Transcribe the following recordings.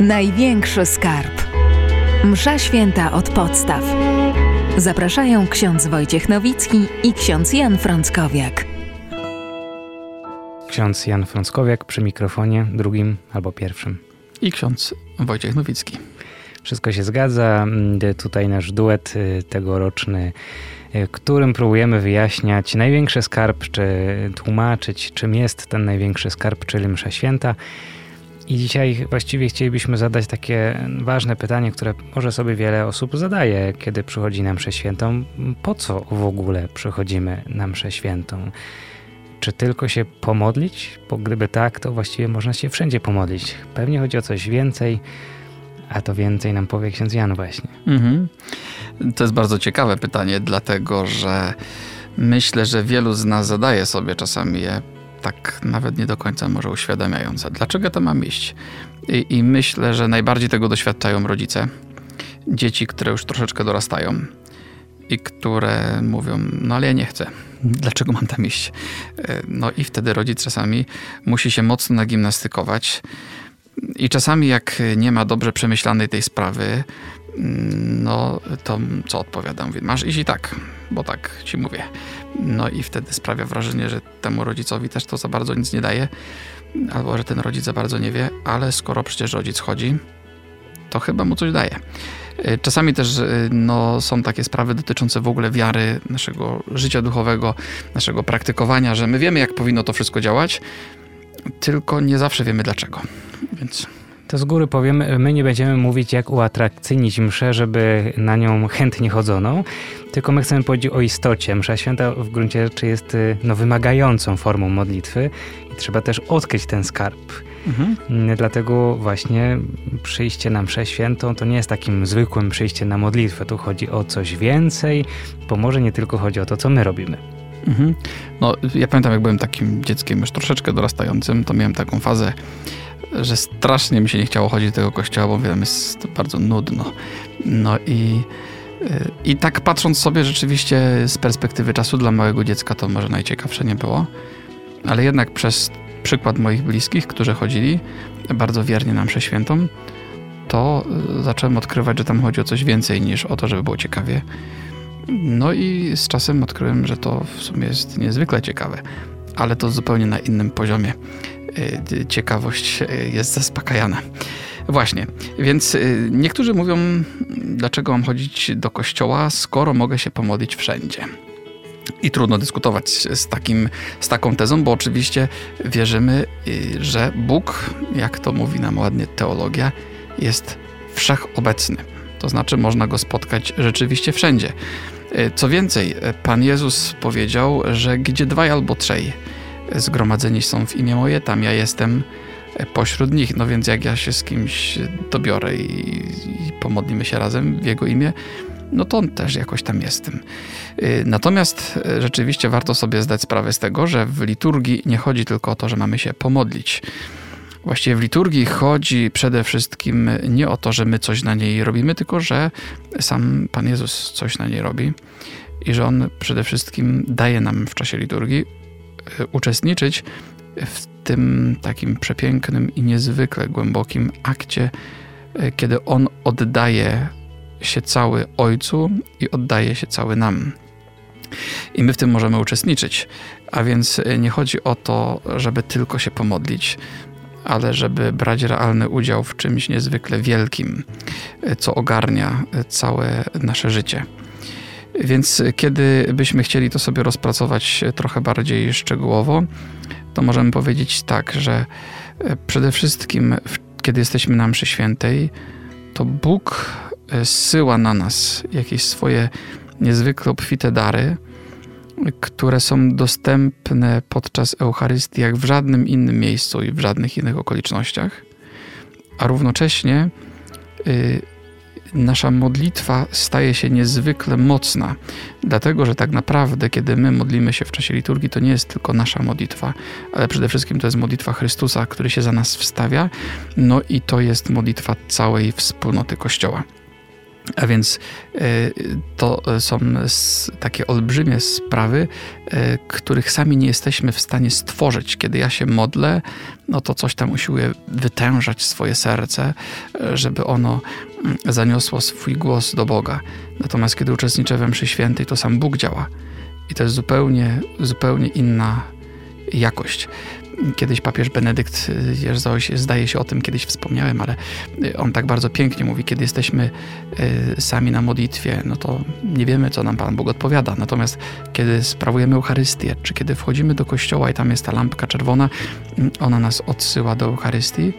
Największy skarb. Msza święta od podstaw. Zapraszają ksiądz Wojciech Nowicki i ksiądz Jan Frąckowiak. Ksiądz Jan Frąckowiak przy mikrofonie drugim albo pierwszym. I ksiądz Wojciech Nowicki. Wszystko się zgadza. Tutaj nasz duet y, tegoroczny, y, którym próbujemy wyjaśniać największy skarb, czy tłumaczyć, czym jest ten największy skarb, czyli msza święta. I dzisiaj właściwie chcielibyśmy zadać takie ważne pytanie, które może sobie wiele osób zadaje, kiedy przychodzi na mszę świętą. Po co w ogóle przychodzimy na mszę świętą? Czy tylko się pomodlić? Bo gdyby tak, to właściwie można się wszędzie pomodlić. Pewnie chodzi o coś więcej, a to więcej nam powie ksiądz Jan właśnie. Mhm. To jest bardzo ciekawe pytanie, dlatego że myślę, że wielu z nas zadaje sobie czasami je tak nawet nie do końca może uświadamiające. Dlaczego to mam iść? I, I, myślę, że najbardziej tego doświadczają rodzice. Dzieci, które już troszeczkę dorastają i które mówią, no ale ja nie chcę. Dlaczego mam tam iść? E, no i wtedy rodzic czasami musi się mocno nagimnastykować. I czasami jak nie ma dobrze przemyślanej tej sprawy, no to co odpowiadam? Mówię, masz iść i tak, bo tak ci mówię. No i wtedy sprawia wrażenie, że temu rodzicowi też to za bardzo nic nie daje, albo że ten rodzic za bardzo nie wie, ale skoro przecież rodzic chodzi, to chyba mu coś daje. Y, czasami też y, no, są takie sprawy dotyczące w ogóle wiary, naszego życia duchowego, naszego praktykowania, że my wiemy, jak powinno to wszystko działać, tylko nie zawsze wiemy dlaczego. Więc to z góry powiem, my nie będziemy mówić, jak uatrakcyjnić mszę, żeby na nią chętnie chodzono, tylko my chcemy powiedzieć o istocie. Msza święta w gruncie rzeczy jest y, no, wymagającą formą modlitwy i trzeba też odkryć ten skarb. Mhm. Dlatego właśnie przyjście na mszę świętą to nie jest takim zwykłym przyjściem na modlitwę. Tu chodzi o coś więcej, bo może nie tylko chodzi o to, co my robimy. Mhm. No, ja pamiętam, jak byłem takim dzieckiem już troszeczkę dorastającym, to miałem taką fazę, że strasznie mi się nie chciało chodzić do tego kościoła, bo wiem, jest bardzo nudno. No i, y, i tak patrząc sobie rzeczywiście z perspektywy czasu dla małego dziecka to może najciekawsze nie było, ale jednak przez przykład moich bliskich, którzy chodzili bardzo wiernie na mszę świętą, to y, zacząłem odkrywać, że tam chodzi o coś więcej niż o to, żeby było ciekawie. No i z czasem odkryłem, że to w sumie jest niezwykle ciekawe, ale to zupełnie na innym poziomie. Y, ciekawość y, jest zaspokajana. Właśnie, więc y, niektórzy mówią, dlaczego mam chodzić do kościoła, skoro mogę się pomodlić wszędzie. I trudno dyskutować z, takim, z taką tezą, bo oczywiście wierzymy, że Bóg, jak to mówi nam ładnie teologia, jest wszechobecny. To znaczy, można go spotkać rzeczywiście wszędzie. Co więcej, Pan Jezus powiedział, że gdzie dwaj albo trzej zgromadzeni są w imię moje, tam ja jestem pośród nich. No więc jak ja się z kimś dobiorę i, i pomodlimy się razem w jego imię, no to on też jakoś tam jestem. Y, natomiast y, rzeczywiście warto sobie zdać sprawę z tego, że w liturgii nie chodzi tylko o to, że mamy się pomodlić. Właściwie w liturgii chodzi przede wszystkim nie o to, że my coś na niej robimy, tylko że sam Pan Jezus coś na niej robi i że On przede wszystkim daje nam w czasie liturgii E, uczestniczyć w tym takim przepięknym i niezwykle głębokim akcie, e, kiedy on oddaje się cały Ojcu i oddaje się cały nam. I my w tym możemy uczestniczyć. A więc e, nie chodzi o to, żeby tylko się pomodlić, ale żeby brać realny udział w czymś niezwykle wielkim, co ogarnia całe nasze życie. Więc kiedy byśmy chcieli to sobie rozpracować trochę bardziej szczegółowo, to możemy powiedzieć tak, że e, przede wszystkim, kiedy jesteśmy na mszy świętej, to Bóg e, zsyła na nas jakieś swoje niezwykle obfite dary, które są dostępne podczas Eucharystii jak w żadnym innym miejscu i w żadnych innych okolicznościach, a równocześnie y, nasza modlitwa staje się niezwykle mocna, dlatego że tak naprawdę, kiedy my modlimy się w czasie liturgii, to nie jest tylko nasza modlitwa, ale przede wszystkim to jest modlitwa Chrystusa, który się za nas wstawia, no i to jest modlitwa całej wspólnoty Kościoła. A więc e, to są takie olbrzymie sprawy, e, których sami nie jesteśmy w stanie stworzyć. Kiedy ja się modlę, no to coś tam usiłuję wytężać swoje serce, e, żeby ono zaniosło swój głos do Boga. Natomiast kiedy uczestniczę we mszy świętej, to sam Bóg działa. I to jest zupełnie, zupełnie inna jakość. Kiedyś papież Benedykt, y, zdaje się o tym kiedyś wspomniałem, ale y, on tak bardzo pięknie mówi, kiedy jesteśmy y, sami na modlitwie, no to nie wiemy, co nam Pan Bóg odpowiada. Natomiast kiedy sprawujemy Eucharystię, czy kiedy wchodzimy do kościoła i tam jest ta lampka czerwona, ona nas odsyła do Eucharystii,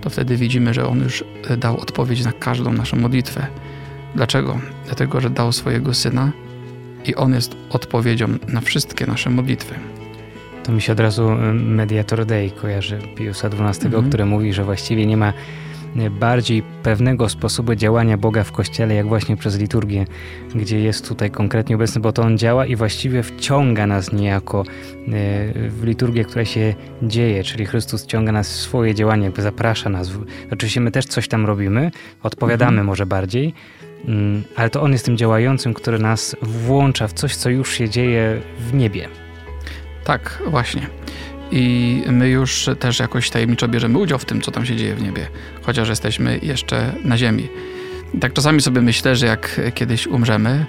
to wtedy widzimy, że On już dał odpowiedź na każdą naszą modlitwę. Dlaczego? Dlatego, że dał swojego Syna i On jest odpowiedzią na wszystkie nasze modlitwy. To mi się od razu y, Mediator Dei kojarzy Piusa XII, mhm. który mówi, że właściwie nie ma bardziej pewnego sposobu działania Boga w Kościele, jak właśnie przez liturgię, gdzie jest tutaj konkretnie obecny, bo to On działa i właściwie wciąga nas niejako y, w liturgię, która się dzieje, czyli Chrystus ciąga nas w swoje działanie, jakby zaprasza nas. Oczywiście my też coś tam robimy, odpowiadamy mhm. może bardziej, mm, ale to On jest tym działającym, który nas włącza w coś, co już się dzieje w niebie. Tak, właśnie. I my już też jakoś tajemniczo bierzemy udział w tym, co tam się dzieje w niebie, chociaż jesteśmy jeszcze na ziemi. Tak czasami sobie myślę, że jak kiedyś umrzemy,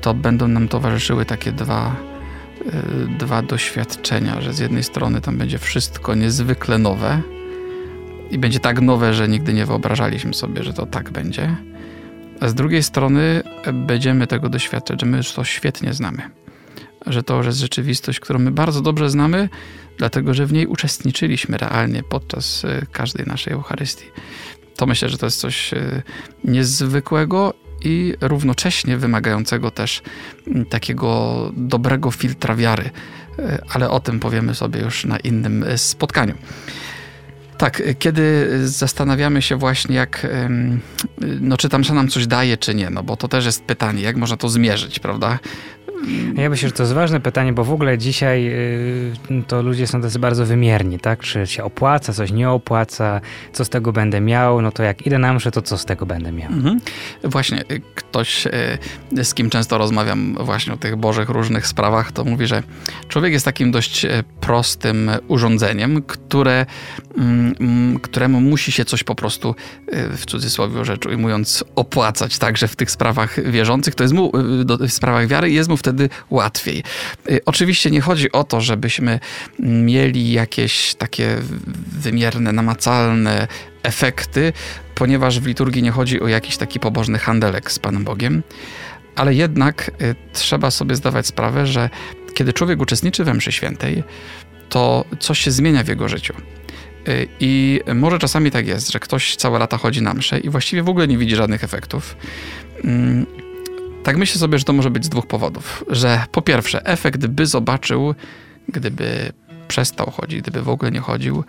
to będą nam towarzyszyły takie dwa, e, dwa doświadczenia, że z jednej strony tam będzie wszystko niezwykle nowe i będzie tak nowe, że nigdy nie wyobrażaliśmy sobie, że to tak będzie, a z drugiej strony będziemy tego doświadczać, że my już to świetnie znamy że to jest rzeczywistość, którą my bardzo dobrze znamy, dlatego że w niej uczestniczyliśmy realnie podczas e, każdej naszej Eucharystii. To myślę, że to jest coś e, niezwykłego i równocześnie wymagającego też takiego dobrego filtra wiary, e, ale o tym powiemy sobie już na innym spotkaniu. Tak, kiedy zastanawiamy się właśnie, jak, no czy tam nam coś daje, czy nie, no bo to też jest pytanie, jak można to zmierzyć, prawda? Ja myślę, że to jest ważne pytanie, bo w ogóle dzisiaj y, to ludzie są tacy bardzo wymierni, tak? Czy się opłaca, coś nie opłaca, co z tego będę miał, no to jak idę na mszę, to co z tego będę miał? Mhm. Właśnie, y, ktoś, y, z kim często rozmawiam właśnie o tych bożych różnych sprawach, to mówi, że człowiek jest takim dość prostym urządzeniem, które, mm, mm, któremu musi się coś po prostu, w cudzysłowie rzecz ujmując, opłacać, także w tych sprawach wierzących, to jest mu, w sprawach wiary, jest mu wtedy wtedy łatwiej. Y, oczywiście nie chodzi o to, żebyśmy mieli jakieś takie wymierne, namacalne efekty, ponieważ w liturgii nie chodzi o jakiś taki pobożny handelek z Panem Bogiem, ale jednak y, trzeba sobie zdawać sprawę, że kiedy człowiek uczestniczy we mszy świętej, to coś się zmienia w jego życiu. Y, I może czasami tak jest, że ktoś całe lata chodzi na mszę i właściwie w ogóle nie widzi żadnych efektów. Tak myślę sobie, że to może być z dwóch powodów. Że po pierwsze, efekt by zobaczył, gdyby przestał chodzić, gdyby w ogóle nie chodził,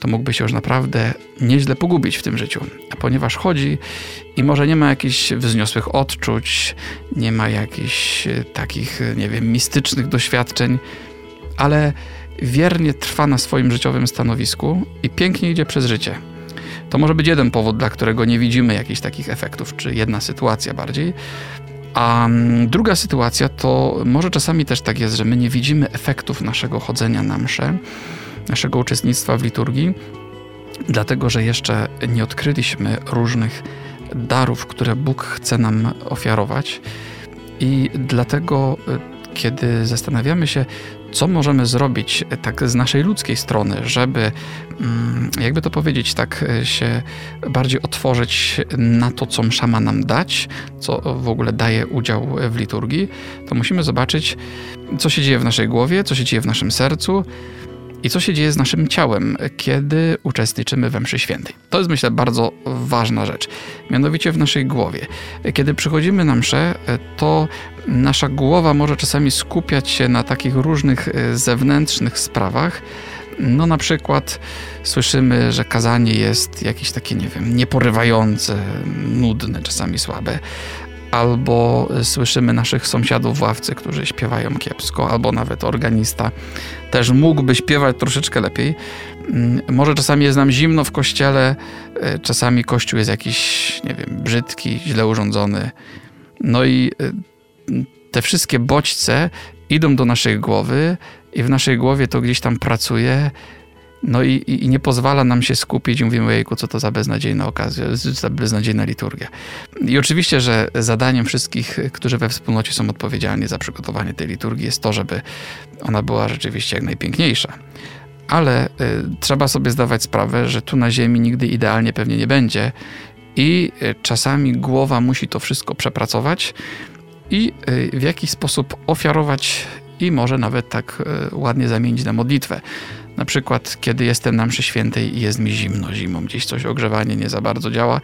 to mógłby się już naprawdę nieźle pogubić w tym życiu. A ponieważ chodzi i może nie ma jakichś wzniosłych odczuć, nie ma jakichś e, takich, nie wiem, mistycznych doświadczeń, ale wiernie trwa na swoim życiowym stanowisku i pięknie idzie przez życie. To może być jeden powód, dla którego nie widzimy jakichś takich efektów, czy jedna sytuacja bardziej. A mm, druga sytuacja to może czasami też tak jest, że my nie widzimy efektów naszego chodzenia na msze, naszego uczestnictwa w liturgii, dlatego że jeszcze nie odkryliśmy różnych darów, które Bóg chce nam ofiarować. I dlatego, y, kiedy zastanawiamy się, co możemy zrobić e, tak z naszej ludzkiej strony, żeby, jakby to powiedzieć, tak e, się bardziej otworzyć na to, co msza ma nam dać, co w ogóle daje udział w liturgii, to musimy zobaczyć, co się dzieje w naszej głowie, co się dzieje w naszym sercu, i co się dzieje z naszym ciałem, kiedy uczestniczymy we mszy świętej. To jest, myślę, bardzo ważna rzecz. Mianowicie w naszej głowie. Kiedy przychodzimy na mszę, to nasza głowa może czasami skupiać się na takich różnych e, zewnętrznych sprawach. No na przykład słyszymy, że kazanie jest jakieś takie, nie wiem, nieporywające, nudne, czasami słabe, albo słyszymy naszych sąsiadów w ławce, którzy śpiewają kiepsko, albo nawet organista też mógłby śpiewać troszeczkę lepiej. Mm, może czasami jest nam zimno w kościele, e, czasami kościół jest jakiś, nie wiem, brzydki, źle urządzony. No i e, te wszystkie bodźce idą do naszej głowy i w naszej głowie to gdzieś tam pracuje no i, i, nie pozwala nam się skupić i mówimy, jejku, co to za beznadziejna okazja, za beznadziejna liturgia. I oczywiście, że zadaniem wszystkich, którzy we wspólnocie są odpowiedzialni za przygotowanie tej liturgii jest to, żeby ona była rzeczywiście jak najpiękniejsza. Ale y, trzeba sobie zdawać sprawę, że tu na ziemi nigdy idealnie pewnie nie będzie i y, czasami głowa musi to wszystko przepracować i y, w jakiś sposób ofiarować i może nawet tak y, ładnie zamienić na modlitwę. Na przykład, kiedy jestem na mszy świętej i jest mi zimno zimą, gdzieś coś ogrzewanie nie za bardzo działa,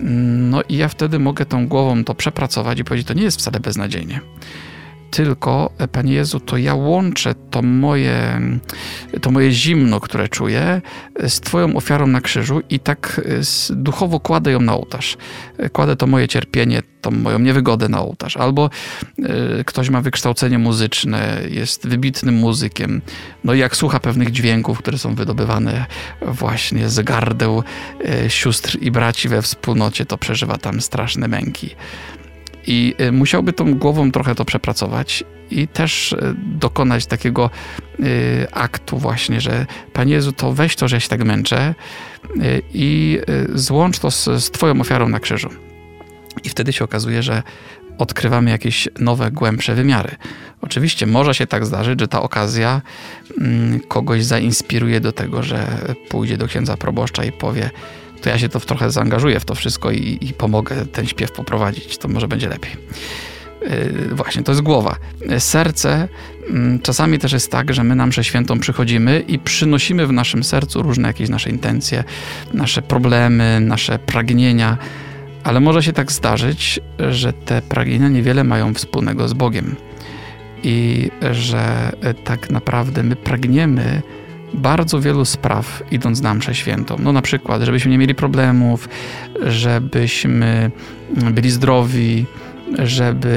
no i ja wtedy mogę tą głową to przepracować i powiedzieć, to nie jest wcale beznadziejnie tylko, e, Panie Jezu, to ja łączę to moje, to moje zimno, które czuję, e, z Twoją ofiarą na krzyżu i tak e, duchowo kładę ją na ołtarz. Kładę to moje cierpienie, tą moją niewygodę na ołtarz. Albo ktoś ma wykształcenie muzyczne, jest wybitnym muzykiem, no i jak słucha pewnych dźwięków, które są wydobywane właśnie z gardeł sióstr i braci we wspólnocie, to przeżywa tam straszne męki. I y, musiałby tą głową trochę to przepracować i też y, dokonać takiego y, aktu właśnie, że Panie Jezu, to weź to, że się tak męczę i złącz to z, z Twoją ofiarą na krzyżu. I wtedy się okazuje, że odkrywamy jakieś nowe, głębsze wymiary. Oczywiście może się tak zdarzyć, że ta okazja mm, kogoś zainspiruje do tego, że pójdzie do księdza proboszcza i powie to ja się to trochę zaangażuję w to wszystko i, i pomogę ten śpiew poprowadzić, to może będzie lepiej. Yy, właśnie, to jest głowa. Serce, yy, czasami też jest tak, że my na mszę świętą przychodzimy i przynosimy w naszym sercu różne jakieś nasze intencje, nasze problemy, nasze pragnienia, ale może się tak zdarzyć, że te pragnienia niewiele mają wspólnego z Bogiem i że tak naprawdę my pragniemy bardzo wielu spraw, idąc na mszę świętą. No na przykład, żebyśmy nie mieli problemów, żebyśmy byli zdrowi, żeby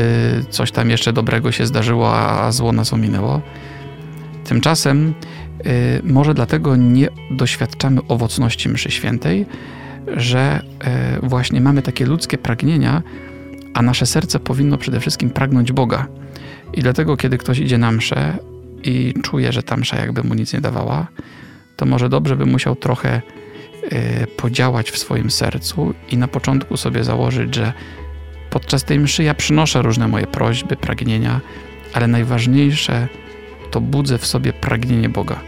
coś tam jeszcze dobrego się zdarzyło, a zło nas ominęło. Tymczasem y, może dlatego nie doświadczamy owocności mszy świętej, że y, właśnie mamy takie ludzkie pragnienia, a nasze serce powinno przede wszystkim pragnąć Boga. I dlatego, kiedy ktoś idzie na mszę, i czuje, że ta msza jakby mu nic nie dawała, to może dobrze by musiał trochę y, podziałać w swoim sercu i na początku sobie założyć, że podczas tej mszy ja przynoszę różne moje prośby, pragnienia, ale najważniejsze to budzę w sobie pragnienie Boga.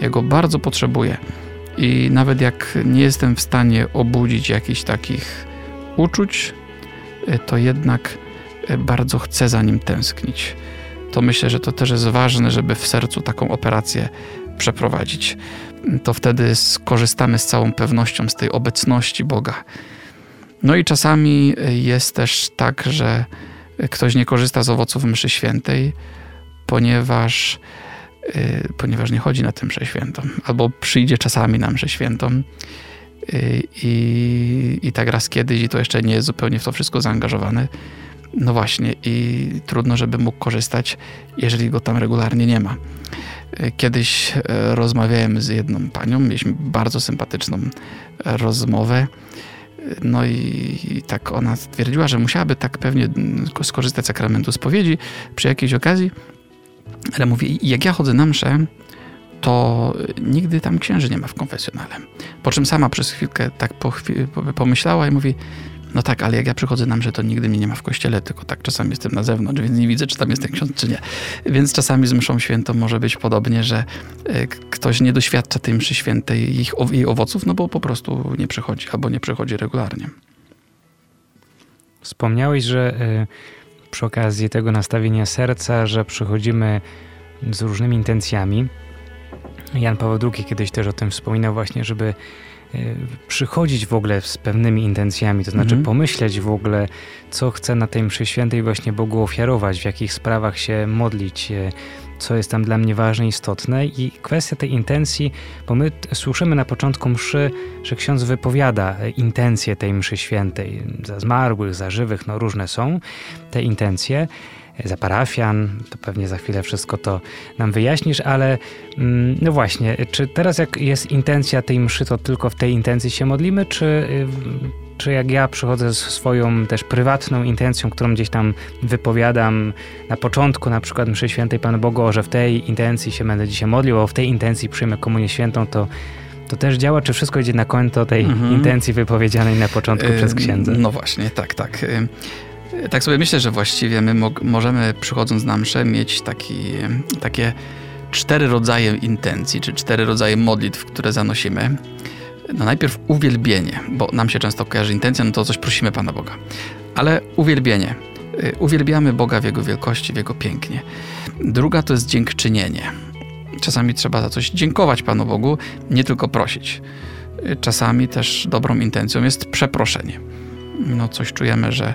Ja go bardzo potrzebuję i nawet jak nie jestem w stanie obudzić jakichś takich uczuć, y, to jednak y, bardzo chcę za nim tęsknić to myślę, że to też jest ważne, żeby w sercu taką operację przeprowadzić. To wtedy skorzystamy z całą pewnością z tej obecności Boga. No i czasami jest też tak, że ktoś nie korzysta z owoców mszy świętej, ponieważ, yy, ponieważ nie chodzi na tę mszę świętą, albo przyjdzie czasami na mszę świętą yy, i, i tak raz kiedyś i to jeszcze nie jest zupełnie w to wszystko zaangażowany no właśnie, i trudno, żeby mógł korzystać, jeżeli go tam regularnie nie ma. E, kiedyś e, rozmawiałem z jedną panią, mieliśmy bardzo sympatyczną e, rozmowę. No i, tak ona stwierdziła, że musiałaby tak pewnie skorzystać z sakramentu spowiedzi przy jakiejś okazji. Ale mówi, jak ja chodzę na mszę, to nigdy tam księży nie ma w konfesjonale. Po czym sama przez chwilkę tak pomyślała i mówi, no tak, ale jak ja przychodzę na mszę, to nigdy mnie nie ma w kościele, tylko tak czasami jestem na zewnątrz, więc nie widzę, czy tam jest ten ksiądz, czy nie. Więc czasami z mszą świętą może być podobnie, że e, ktoś nie doświadcza tej mszy świętej ich, jej owoców, no bo po prostu nie przychodzi, albo nie przychodzi regularnie. Wspomniałeś, że e, przy okazji tego nastawienia serca, że przychodzimy z różnymi intencjami. Jan Paweł II kiedyś też o tym wspominał właśnie, żeby przychodzić w ogóle z pewnymi intencjami, to znaczy mhm. pomyśleć w ogóle, co chce na tej mszy świętej właśnie Bogu ofiarować, w jakich sprawach się modlić, co jest tam dla mnie ważne, istotne. I kwestia tej intencji, bo my słyszymy na początku mszy, że ksiądz wypowiada intencje tej mszy świętej, za zmarłych, za żywych, no różne są te intencje, za parafian, to pewnie za chwilę wszystko to nam wyjaśnisz, ale mm, no właśnie, czy teraz jak jest intencja tej mszy, to tylko w tej intencji się modlimy, czy, y, czy jak ja przychodzę z swoją też prywatną intencją, którą gdzieś tam wypowiadam na początku na przykład mszy świętej Panu Bogu, że w tej intencji się będę dzisiaj modlił, a w tej intencji przyjmę komunię świętą, to to też działa, czy wszystko idzie na konto tej mhm. intencji wypowiedzianej na początku yy, przez księdza? No właśnie, tak, tak. Tak sobie myślę, że właściwie my mo możemy przychodząc na mszę mieć taki, takie cztery rodzaje intencji, czy cztery rodzaje modlitw, które zanosimy. No najpierw uwielbienie, bo nam się często kojarzy intencja, no to coś prosimy Pana Boga. Ale uwielbienie. Y, uwielbiamy Boga w Jego wielkości, w Jego pięknie. Druga to jest dziękczynienie. Czasami trzeba za coś dziękować Panu Bogu, nie tylko prosić. Y, czasami też dobrą intencją jest przeproszenie. No coś czujemy, że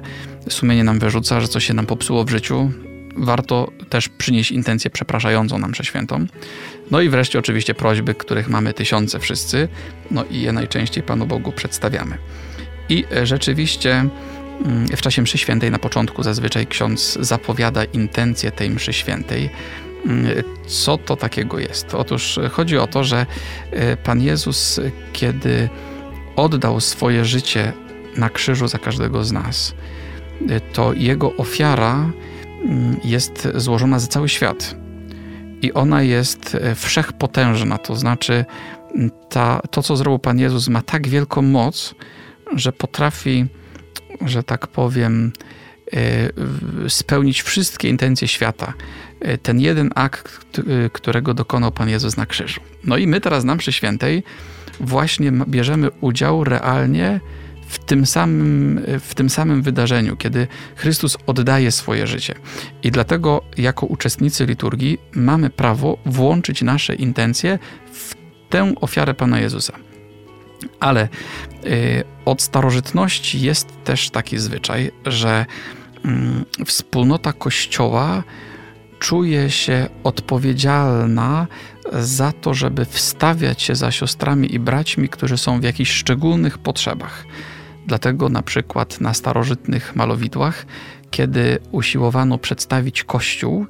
sumienie nam wyrzuca, że coś się nam popsuło w życiu, warto też przynieść intencję przepraszającą nam przeświętą. No i wreszcie oczywiście prośby, których mamy tysiące wszyscy, no i je najczęściej Panu Bogu przedstawiamy. I e, rzeczywiście mm, w czasie mszy świętej na początku zazwyczaj ksiądz zapowiada intencję tej mszy świętej. Mm, co to takiego jest? Otóż chodzi o to, że e, Pan Jezus, kiedy oddał swoje życie na krzyżu za każdego z nas, to jego ofiara mm, jest złożona za cały świat. I ona jest e, wszechpotężna, to znaczy mm, ta, to, co zrobił Pan Jezus, ma tak wielką moc, że potrafi, że tak powiem, e, spełnić wszystkie intencje świata. E, ten jeden akt, którego dokonał Pan Jezus na krzyżu. No i my teraz na mszy świętej właśnie bierzemy udział realnie w tym, samym, w tym samym wydarzeniu, kiedy Chrystus oddaje swoje życie. I dlatego, jako uczestnicy liturgii, mamy prawo włączyć nasze intencje w tę ofiarę Pana Jezusa. Ale y, od starożytności jest też taki zwyczaj, że y, wspólnota Kościoła czuje się odpowiedzialna za to, żeby wstawiać się za siostrami i braćmi, którzy są w jakichś szczególnych potrzebach. Dlatego na przykład na starożytnych malowidłach, kiedy usiłowano przedstawić kościół,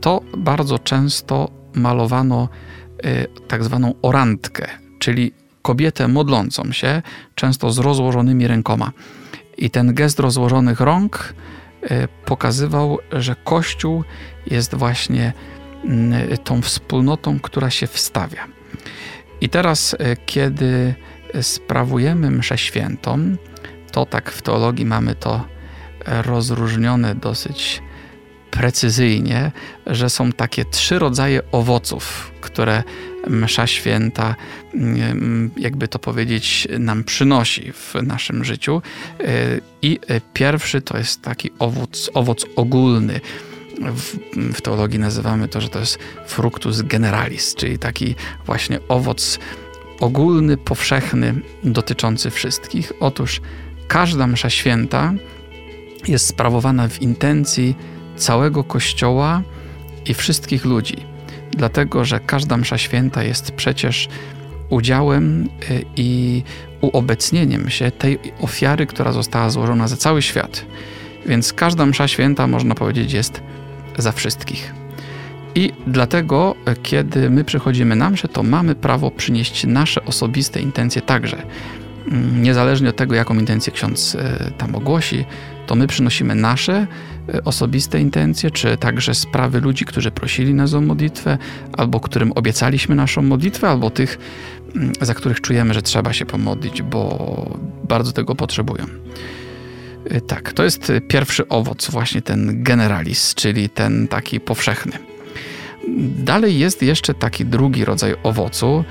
to bardzo często malowano y, tak zwaną orantkę, czyli kobietę modlącą się, często z rozłożonymi rękoma. I ten gest rozłożonych rąk y, pokazywał, że Kościół jest właśnie y, tą wspólnotą, która się wstawia. I teraz, kiedy sprawujemy mszę świętą, to tak w teologii mamy to rozróżnione dosyć precyzyjnie, że są takie trzy rodzaje owoców, które msza święta, mm, jakby to powiedzieć, nam przynosi w naszym życiu. I pierwszy to jest taki owoc, owoc ogólny. W, w, teologii nazywamy to, że to jest fructus generalis, czyli taki właśnie owoc ogólny, powszechny, dotyczący wszystkich. Otóż każda msza święta jest sprawowana w intencji całego Kościoła i wszystkich ludzi, dlatego że każda msza święta jest przecież udziałem y, i uobecnieniem się tej ofiary, która została złożona za cały świat. Więc każda msza święta, można powiedzieć, jest za wszystkich. I dlatego, kiedy my przychodzimy na mszę, to mamy prawo przynieść nasze osobiste intencje także. Mm, niezależnie od tego, jaką intencję ksiądz e, tam ogłosi, to my przynosimy nasze e, osobiste intencje, czy także sprawy ludzi, którzy prosili nas o modlitwę, albo którym obiecaliśmy naszą modlitwę, albo tych, mm, za których czujemy, że trzeba się pomodlić, bo bardzo tego potrzebują. E, tak, to jest pierwszy owoc, właśnie ten generalis, czyli ten taki powszechny. Dalej jest jeszcze taki drugi rodzaj owocu,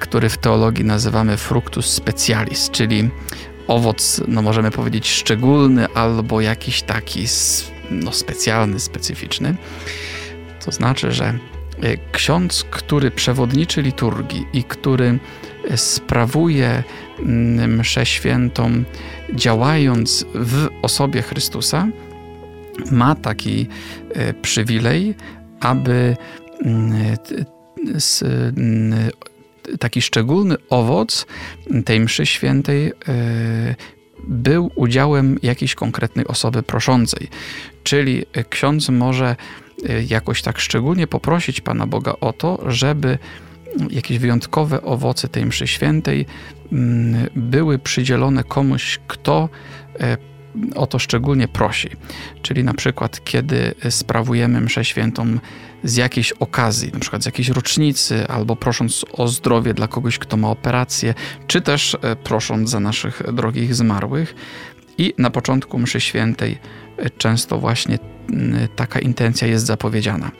który w teologii nazywamy fructus specialis, czyli owoc, no możemy powiedzieć, szczególny albo jakiś taki no, specjalny, specyficzny. To znaczy, że e, ksiądz, który przewodniczy liturgii i który sprawuje mm, mszę świętą, działając w osobie Chrystusa, ma taki e, przywilej, aby mm, mm, taki szczególny owoc tej mszy świętej był udziałem jakiejś konkretnej osoby proszącej. Czyli ksiądz może jakoś tak szczególnie poprosić Pana Boga o to, żeby jakieś wyjątkowe owoce tej mszy świętej mm, były przydzielone komuś, kto e, o to szczególnie prosi. Czyli na przykład, kiedy sprawujemy mszę świętą z jakiejś okazji, na przykład z jakiejś rocznicy, albo prosząc o zdrowie dla kogoś, kto ma operację, czy też e, prosząc za naszych drogich zmarłych. I na początku mszy świętej e, często właśnie taka intencja jest zapowiedziana.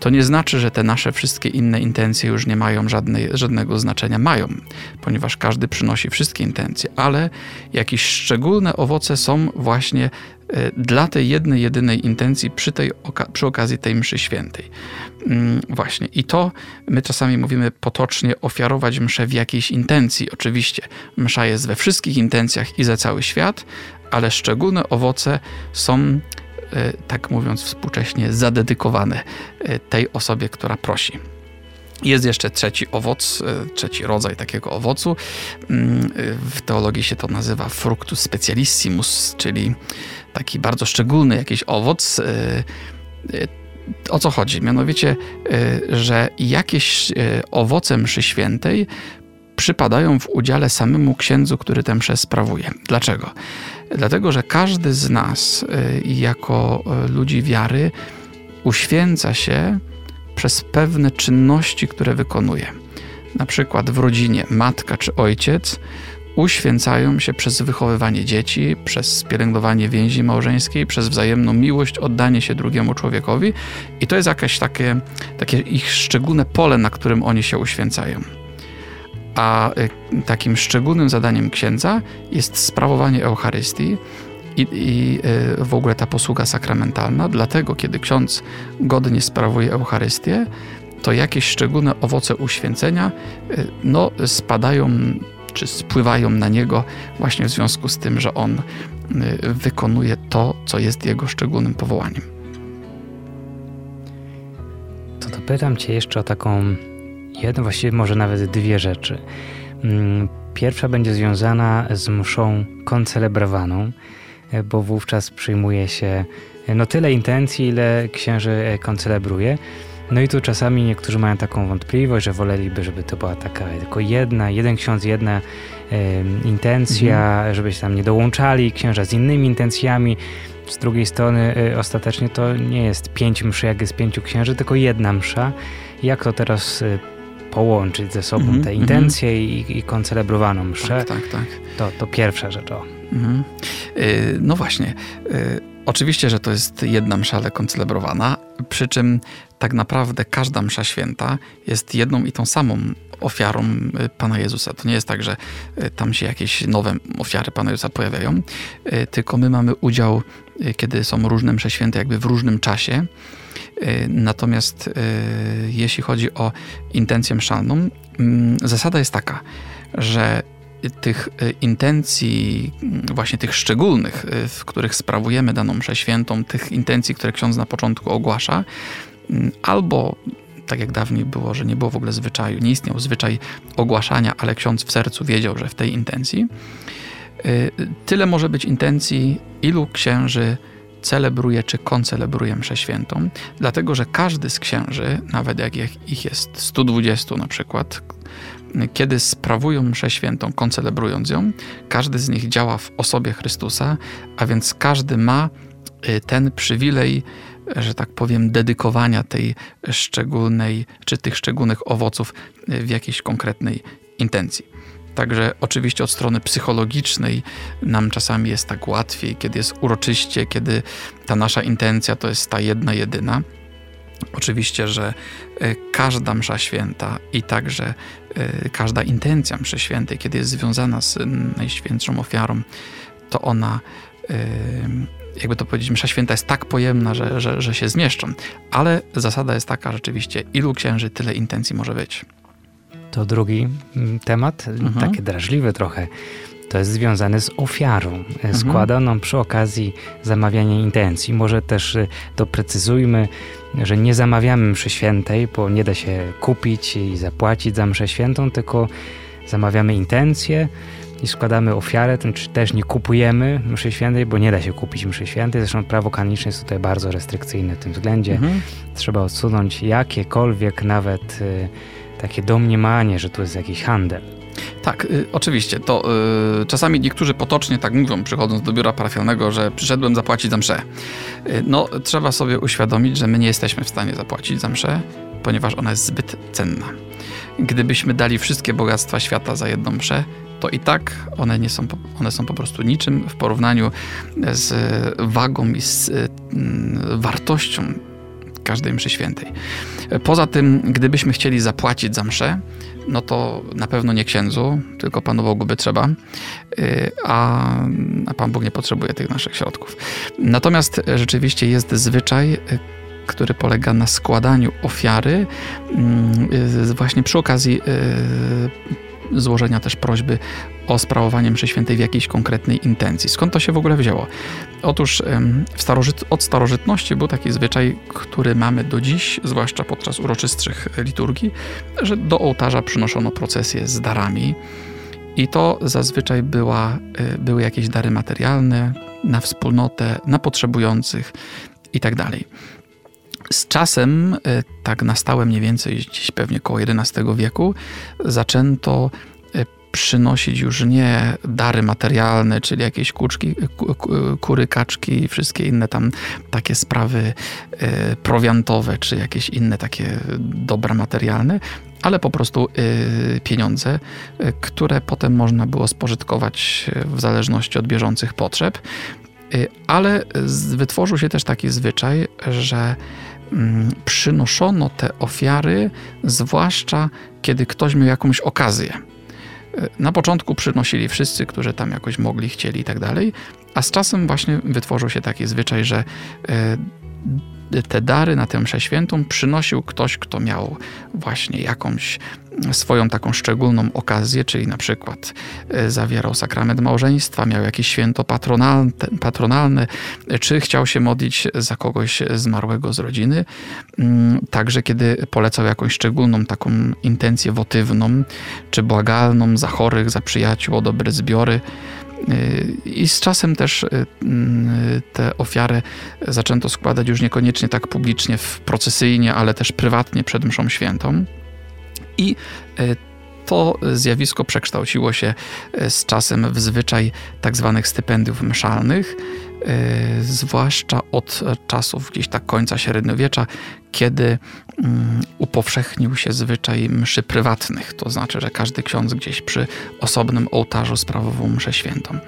To nie znaczy, że te nasze wszystkie inne intencje już nie mają żadnej, żadnego znaczenia. Mają, ponieważ każdy przynosi wszystkie intencje, ale jakieś szczególne owoce są właśnie e, dla tej jednej, jedynej intencji przy, tej, przy okazji tej mszy świętej. Mm, właśnie. I to my czasami mówimy potocznie ofiarować mszę w jakiejś intencji. Oczywiście msza jest we wszystkich intencjach i za cały świat, ale szczególne owoce są tak mówiąc współcześnie, zadedykowane e, tej osobie, która prosi. Jest jeszcze trzeci owoc, e, trzeci rodzaj takiego owocu. Mm, w teologii się to nazywa fructus specialissimus, czyli taki bardzo szczególny jakiś owoc. O co chodzi? Mianowicie, że jakieś owoce mszy świętej przypadają w udziale samemu księdzu, który tę mszę sprawuje. Dlaczego? Dlatego, że każdy z nas, y, jako y, ludzi wiary, uświęca się przez pewne czynności, które wykonuje. Na przykład w rodzinie matka czy ojciec uświęcają się przez wychowywanie dzieci, przez pielęgnowanie więzi małżeńskiej, przez wzajemną miłość, oddanie się drugiemu człowiekowi, i to jest jakieś takie, takie ich szczególne pole, na którym oni się uświęcają. A y, takim szczególnym zadaniem księdza jest sprawowanie Eucharystii i, i, y, w ogóle ta posługa sakramentalna. Dlatego, kiedy ksiądz godnie sprawuje Eucharystię, to jakieś szczególne owoce uświęcenia y, no, spadają czy spływają na niego właśnie w związku z tym, że on wykonuje to, co jest jego szczególnym powołaniem. To dopytam Cię jeszcze o taką jedno, właściwie może nawet dwie rzeczy. Mm, pierwsza będzie związana z mszą koncelebrowaną, e, bo wówczas przyjmuje się e, no tyle intencji, ile księży e, koncelebruje. No i tu czasami niektórzy mają taką wątpliwość, że woleliby, żeby to była taka tylko jedna, jeden ksiądz, jedna intencja, mhm. żeby się tam nie dołączali księża z innymi intencjami. Z drugiej strony ostatecznie to nie jest pięć mszy, jak jest pięciu księży, tylko jedna msza. Jak to teraz e, połączyć ze sobą mm -hmm, te mhm. intencje mm -hmm. i, i koncelebrowaną mszę. Tak, tak, tak. To, to pierwsza rzecz. O. Mm -hmm. no właśnie. Yy, oczywiście, że to jest jedna msza, ale koncelebrowana, przy czym tak naprawdę każda msza święta jest jedną i tą samą ofiarą y, Pana Jezusa. To nie jest tak, że y, tam się jakieś nowe ofiary Pana Jezusa pojawiają, y, tylko my mamy udział, kiedy są różne msze święte, jakby w różnym czasie. Natomiast jeśli chodzi o intencję mszalną, mm, zasada jest taka, że tych intencji, mm, właśnie tych szczególnych, w których sprawujemy daną mszę świętą, tych intencji, które ksiądz na początku ogłasza, mm, albo tak jak dawniej było, że nie było w ogóle zwyczaju, nie istniał zwyczaj ogłaszania, ale ksiądz w sercu wiedział, że w tej intencji. Y, tyle może być intencji, ilu księży celebruje czy koncelebruje mszę świętą, dlatego że każdy z księży, nawet jak ich jest 120 na przykład, kiedy sprawują mszę świętą, koncelebrując ją, każdy z nich działa w osobie Chrystusa, a więc każdy ma y, ten przywilej że tak powiem, dedykowania tej szczególnej, czy tych szczególnych owoców w jakiejś konkretnej intencji. Także oczywiście od strony psychologicznej nam czasami jest tak łatwiej, kiedy jest uroczyście, kiedy ta nasza intencja to jest ta jedna, jedyna. Oczywiście, że e, każda msza święta i także e, każda intencja mszy świętej, kiedy jest związana z Najświętszą ofiarą, to ona jakby to powiedzieć, msza święta jest tak pojemna, że, że, że się zmieszczą. Ale zasada jest taka rzeczywiście, ilu księży, tyle intencji może być. To drugi mm, temat, mhm. taki drażliwy trochę. to jest związane z ofiarą mhm. składaną przy okazji zamawiania intencji. Może też doprecyzujmy, że nie zamawiamy mszy świętej, bo nie da się kupić i zapłacić za mszę świętą, tylko zamawiamy intencje i składamy ofiarę, czy też nie kupujemy mszy świętej, bo nie da się kupić mszy świętej. Zresztą prawo kanoniczne jest tutaj bardzo restrykcyjne w tym względzie. Mhm. Trzeba odsunąć jakiekolwiek nawet y, takie domniemanie, że tu jest jakiś handel. Tak, y, oczywiście. To y, czasami niektórzy potocznie tak mówią, przychodząc do biura parafialnego, że przyszedłem zapłacić za mszę. Y, no, trzeba sobie uświadomić, że my nie jesteśmy w stanie zapłacić za mszę, ponieważ ona jest zbyt cenna. Gdybyśmy dali wszystkie bogactwa świata za jedną mszę, to i tak one, nie są, one są po prostu niczym w porównaniu z wagą i z mm, wartością każdej mszy świętej. Poza tym, gdybyśmy chcieli zapłacić za mszę, no to na pewno nie księdzu, tylko Panu Bogu by trzeba, y, a, a Pan Bóg nie potrzebuje tych naszych środków. Natomiast rzeczywiście jest zwyczaj, y, który polega na składaniu ofiary mm, y, właśnie przy okazji złożenia też prośby o sprawowanie mszy świętej w jakiejś konkretnej intencji. Skąd to się w ogóle wzięło? Otóż starożyt, od starożytności był taki zwyczaj, który mamy do dziś, zwłaszcza podczas uroczystszych liturgii, że do ołtarza przynoszono procesję z darami. I to zazwyczaj była, y, były jakieś dary materialne na wspólnotę, na potrzebujących itd. Tak z czasem, y, tak na stałe mniej więcej gdzieś pewnie około XI wieku, zaczęto przynosić już nie dary materialne, czyli jakieś kuczki, kury, kaczki i wszystkie inne tam takie sprawy e, prowiantowe, czy jakieś inne takie dobra materialne, ale po prostu e, pieniądze, e, które potem można było spożytkować w zależności od bieżących potrzeb. Ale wytworzył się też taki zwyczaj, że mm, przynoszono te ofiary, zwłaszcza kiedy ktoś miał jakąś okazję. Na początku przynosili wszyscy, którzy tam jakoś mogli, chcieli i tak dalej, a z czasem właśnie wytworzył się taki zwyczaj, że e, te dary na tę mszę świętą przynosił ktoś, kto miał właśnie jakąś swoją taką szczególną okazję, czyli na przykład e, zawierał sakrament małżeństwa, miał jakieś święto patronalne, patronalne czy chciał się modlić za kogoś zmarłego z rodziny. Mm, także kiedy polecał jakąś szczególną taką intencję wotywną, czy błagalną za chorych, za przyjaciół o dobre zbiory, i z czasem też e, mm, te ofiary zaczęto składać już niekoniecznie tak publicznie, procesyjnie, ale też prywatnie przed mszą świętą. I e, to zjawisko przekształciło się e, z czasem w zwyczaj tak zwanych stypendiów mszalnych, e, zwłaszcza od czasów gdzieś tak końca średniowiecza, kiedy mm, upowszechnił się zwyczaj mszy prywatnych, to znaczy, że każdy ksiądz gdzieś przy osobnym ołtarzu sprawował mszę świętą.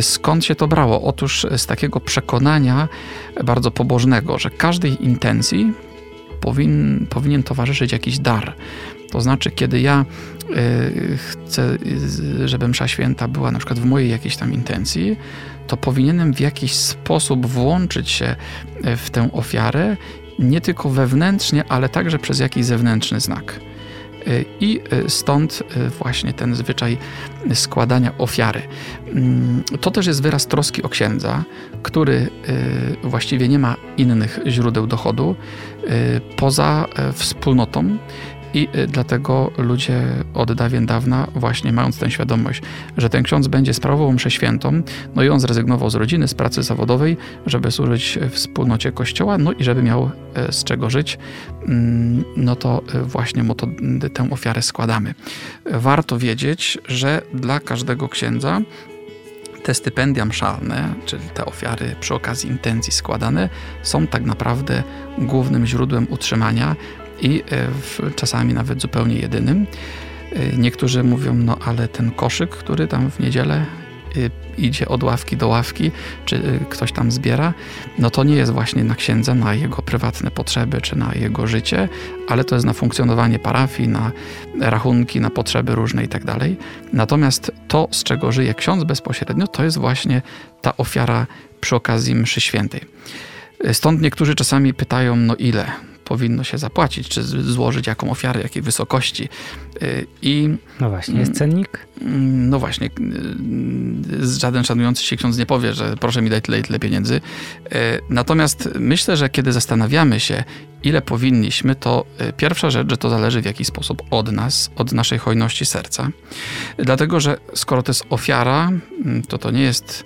Skąd się to brało? Otóż z takiego przekonania bardzo pobożnego, że każdej intencji powin, powinien towarzyszyć jakiś dar. To znaczy, kiedy ja y, chcę, y, żeby msza święta była na przykład w mojej jakiejś tam intencji, to powinienem w jakiś sposób włączyć się y, w tę ofiarę, nie tylko wewnętrznie, ale także przez jakiś zewnętrzny znak. I stąd właśnie ten zwyczaj składania ofiary. Mm, to też jest wyraz troski o księdza, który właściwie nie ma innych źródeł dochodu poza wspólnotą i y, dlatego ludzie od dawien dawna, właśnie mając tę świadomość, że ten ksiądz będzie sprawował mszę świętą, no i on zrezygnował z rodziny, z pracy zawodowej, żeby służyć wspólnocie Kościoła, no i żeby miał e, z czego żyć, mm, no to e, właśnie mu to, tę ofiarę składamy. Warto wiedzieć, że dla każdego księdza te stypendia mszalne, czyli te ofiary przy okazji intencji składane, są tak naprawdę głównym źródłem utrzymania i e, czasami nawet zupełnie jedynym. E, niektórzy mówią, no ale ten koszyk, który tam w niedzielę e, idzie od ławki do ławki, czy ktoś tam zbiera, no to nie jest właśnie na księdza, na jego prywatne potrzeby, czy na jego życie, ale to jest na funkcjonowanie parafii, na rachunki, na potrzeby różne i tak dalej. Natomiast to, z czego żyje ksiądz bezpośrednio, to jest właśnie ta ofiara przy okazji mszy świętej. Stąd niektórzy czasami pytają, no ile? Powinno się zapłacić, czy złożyć jaką ofiarę, jakiej wysokości. I, no właśnie, jest cennik? Mm, no właśnie, żaden szanujący się ksiądz nie powie, że proszę mi dać tyle i tyle pieniędzy. Natomiast myślę, że kiedy zastanawiamy się, ile powinniśmy, to pierwsza rzecz, że to zależy w jakiś sposób od nas, od naszej hojności serca. Dlatego, że skoro to jest ofiara, mm, to to nie jest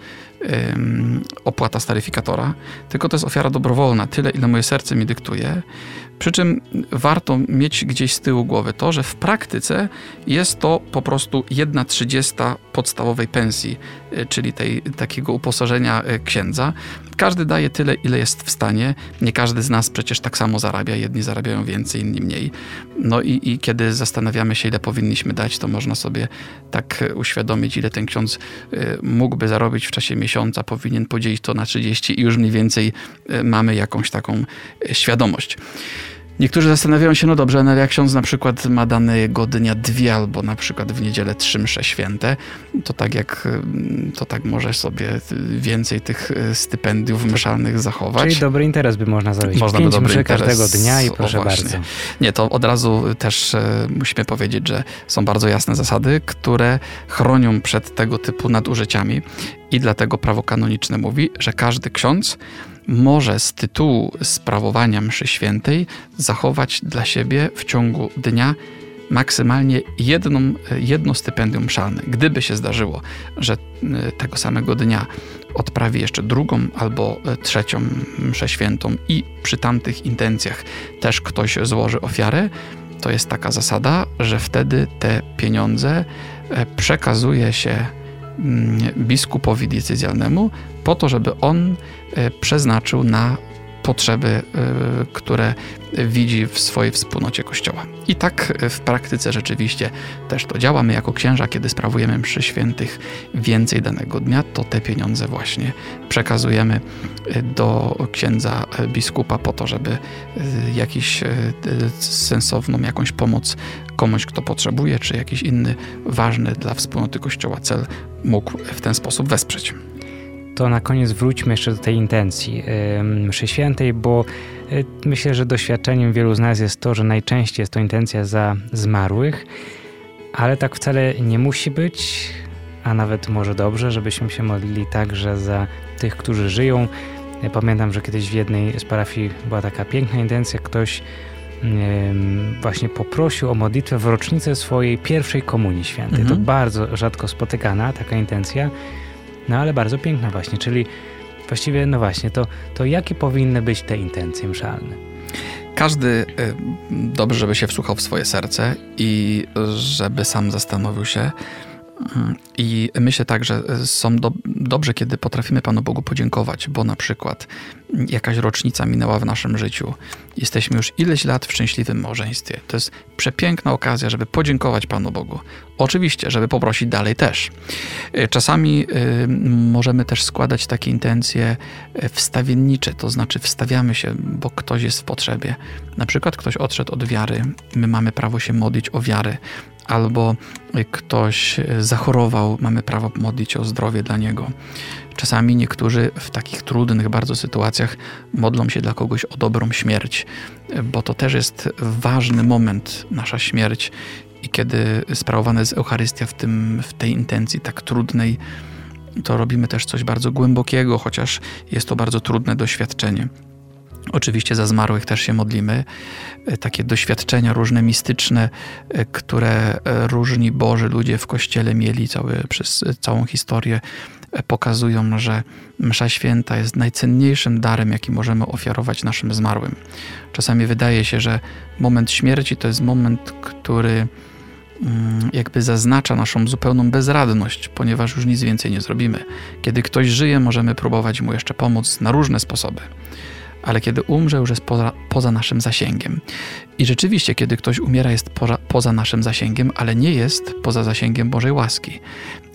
opłata staryfikatora, tylko to jest ofiara dobrowolna, tyle ile moje serce mi dyktuje. Przy czym warto mieć gdzieś z tyłu głowy to, że w praktyce jest to po prostu jedna trzydziesta podstawowej pensji, czyli tej, takiego uposażenia e, księdza. Każdy daje tyle, ile jest w stanie. Nie każdy z nas przecież tak samo zarabia. Jedni zarabiają więcej, inni mniej. No i, i kiedy zastanawiamy się, ile powinniśmy dać, to można sobie tak uświadomić, ile ten ksiądz mógłby zarobić w czasie miesiąca, powinien podzielić to na 30 i już mniej więcej mamy jakąś taką świadomość. Niektórzy zastanawiają się, no dobrze, no jak ksiądz na przykład ma danego dnia dwie albo na przykład w niedzielę trzy msze święte, to tak jak, mm, to tak może sobie więcej tych e, stypendiów mszalnych zachować. Czyli dobry interes by można zrobić. Można Pięć by dobry interes, każdego dnia i proszę bardzo. Nie, to od razu też e, musimy powiedzieć, że są bardzo jasne zasady, które chronią przed tego typu nadużyciami i dlatego prawo kanoniczne mówi, że każdy ksiądz może z tytułu sprawowania mszy świętej zachować dla siebie w ciągu dnia maksymalnie jedną, jedno stypendium mszalne. Gdyby się zdarzyło, że e, tego samego dnia odprawi jeszcze drugą albo e, trzecią mszę świętą i przy tamtych intencjach też ktoś złoży ofiarę, to jest taka zasada, że wtedy te pieniądze e, przekazuje się mm, biskupowi diecezjalnemu po to, żeby on przeznaczył na potrzeby, e, które widzi w swojej wspólnocie Kościoła. I tak w praktyce rzeczywiście też to działa. My jako księża, kiedy sprawujemy mszy świętych więcej danego dnia, to te pieniądze właśnie przekazujemy e, do księdza biskupa po to, żeby jakiś sensowną jakąś pomoc komuś, kto potrzebuje, czy jakiś inny ważny dla wspólnoty Kościoła cel mógł w ten sposób wesprzeć to na koniec wróćmy jeszcze do tej intencji mszy świętej, bo y, myślę, że doświadczeniem wielu z nas jest to, że najczęściej jest to intencja za zmarłych, ale tak wcale nie musi być, a nawet może dobrze, żebyśmy się modlili także za tych, którzy żyją. Pamiętam, że kiedyś w jednej z parafii była taka piękna intencja, ktoś właśnie poprosił o modlitwę w rocznicę swojej pierwszej komunii świętej. Mhm. To bardzo rzadko spotykana taka intencja. No ale bardzo piękna właśnie, czyli właściwie, no właśnie, to, to jakie powinny być te intencje mszalne? Każdy y, dobrze, żeby się wsłuchał w swoje serce i żeby sam zastanowił się, i myślę tak, że są do, dobrze, kiedy potrafimy Panu Bogu podziękować, bo na przykład jakaś rocznica minęła w naszym życiu. Jesteśmy już ileś lat w szczęśliwym małżeństwie. To jest przepiękna okazja, żeby podziękować Panu Bogu. Oczywiście, żeby poprosić dalej też. E, czasami y, możemy też składać takie intencje e, wstawiennicze, to znaczy wstawiamy się, bo ktoś jest w potrzebie. Na przykład ktoś odszedł od wiary, my mamy prawo się modlić o wiarę albo ktoś zachorował, mamy prawo modlić o zdrowie dla niego. Czasami niektórzy w takich trudnych bardzo sytuacjach modlą się dla kogoś o dobrą śmierć, bo to też jest ważny moment, nasza śmierć. I kiedy sprawowana jest Eucharystia w, tym, w tej intencji tak trudnej, to robimy też coś bardzo głębokiego, chociaż jest to bardzo trudne doświadczenie. Oczywiście za zmarłych też się modlimy. E, takie doświadczenia różne mistyczne, e, które e, różni Boży ludzie w Kościele mieli cały, przez całą historię, pokazują, że Msza Święta jest najcenniejszym darem, jaki możemy ofiarować naszym zmarłym. Czasami wydaje się, że moment śmierci to jest moment, który mm, jakby zaznacza naszą zupełną bezradność, ponieważ już nic więcej nie zrobimy. Kiedy ktoś żyje, możemy próbować mu jeszcze pomóc na różne sposoby ale kiedy umrze, już jest poza, poza naszym zasięgiem. I rzeczywiście, kiedy ktoś umiera, jest poza, poza naszym zasięgiem, ale nie jest poza zasięgiem Bożej łaski.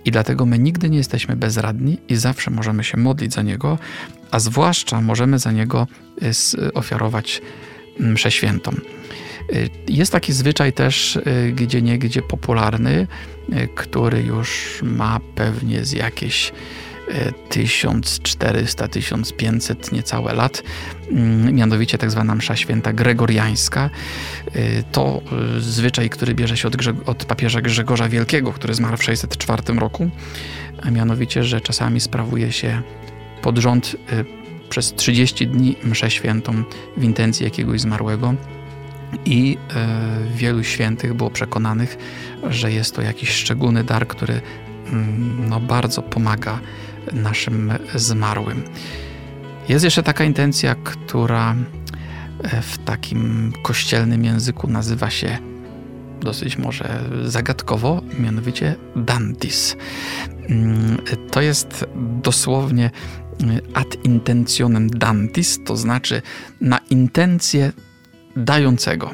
I dlatego my nigdy nie jesteśmy bezradni i zawsze możemy się modlić za niego, a zwłaszcza możemy za niego y, ofiarować mszę świętą. Y, jest taki zwyczaj też y, gdzie niegdzie popularny, który już ma pewnie z jakieś 1400-1500 niecałe lat, mm, mianowicie tak zwana msza święta gregoriańska. To zwyczaj, który bierze się od, od papieża Grzegorza Wielkiego, który zmarł w 604 roku, a mianowicie, że czasami sprawuje się pod rząd przez 30 dni mszę świętą w intencji jakiegoś zmarłego. I e, wielu świętych było przekonanych, że jest to jakiś szczególny dar, który mm, no, bardzo pomaga naszym zmarłym. Jest jeszcze taka intencja, która e, w takim kościelnym języku nazywa się dosyć może zagadkowo, mianowicie Dantis. Mm, to jest dosłownie ad intentionem dantis, to znaczy na intencję dającego.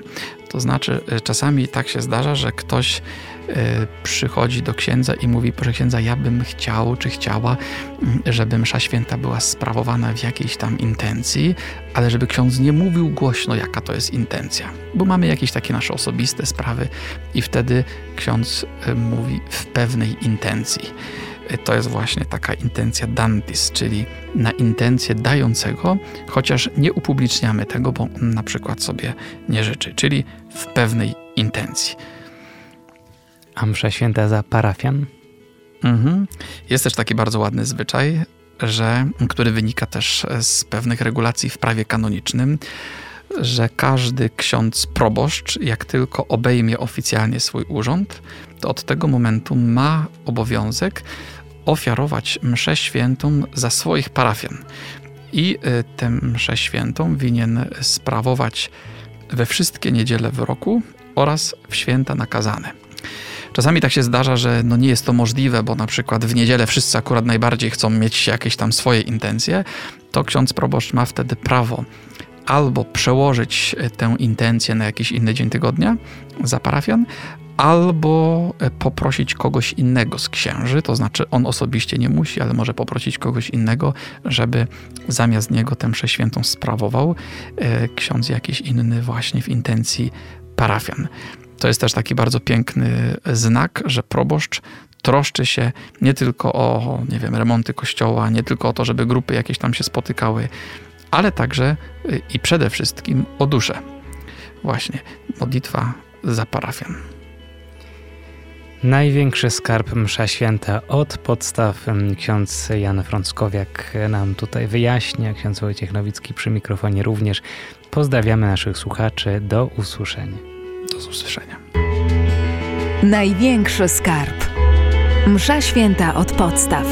To znaczy, e, czasami tak się zdarza, że ktoś e, przychodzi do księdza i mówi: Proszę księdza, ja bym chciał czy chciała, mm, żeby msza święta była sprawowana w jakiejś tam intencji, ale żeby ksiądz nie mówił głośno, jaka to jest intencja, bo mamy jakieś takie nasze osobiste sprawy i wtedy ksiądz e, mówi w pewnej intencji to jest właśnie taka intencja dantis, czyli na intencję dającego, chociaż nie upubliczniamy tego, bo on na przykład sobie nie życzy, czyli w pewnej intencji. A msza święta za parafian? Mhm. Jest też taki bardzo ładny zwyczaj, że, który wynika też z pewnych regulacji w prawie kanonicznym, że każdy ksiądz proboszcz, jak tylko obejmie oficjalnie swój urząd, to od tego momentu ma obowiązek ofiarować mszę świętą za swoich parafian. I y, tę mszę świętą winien sprawować we wszystkie niedziele w roku oraz w święta nakazane. Czasami tak się zdarza, że no nie jest to możliwe, bo na przykład w niedzielę wszyscy akurat najbardziej chcą mieć jakieś tam swoje intencje, to ksiądz proboszcz ma wtedy prawo albo przełożyć tę intencję na jakiś inny dzień tygodnia za parafian, albo e, poprosić kogoś innego z księży, to znaczy on osobiście nie musi, ale może poprosić kogoś innego, żeby zamiast niego tę mszę świętą sprawował e, ksiądz jakiś inny właśnie w intencji parafian. To jest też taki bardzo piękny znak, że proboszcz troszczy się nie tylko o, nie wiem, remonty kościoła, nie tylko o to, żeby grupy jakieś tam się spotykały, ale także e, i przede wszystkim o duszę. Właśnie modlitwa za parafian. Największy skarb msza święta od podstaw ksiądz Jan Frąckowiak nam tutaj wyjaśnia, ksiądz Wojciech Nowicki przy mikrofonie również. Pozdrawiamy naszych słuchaczy, do usłyszenia. Do usłyszenia. Największy skarb. Msza święta od podstaw.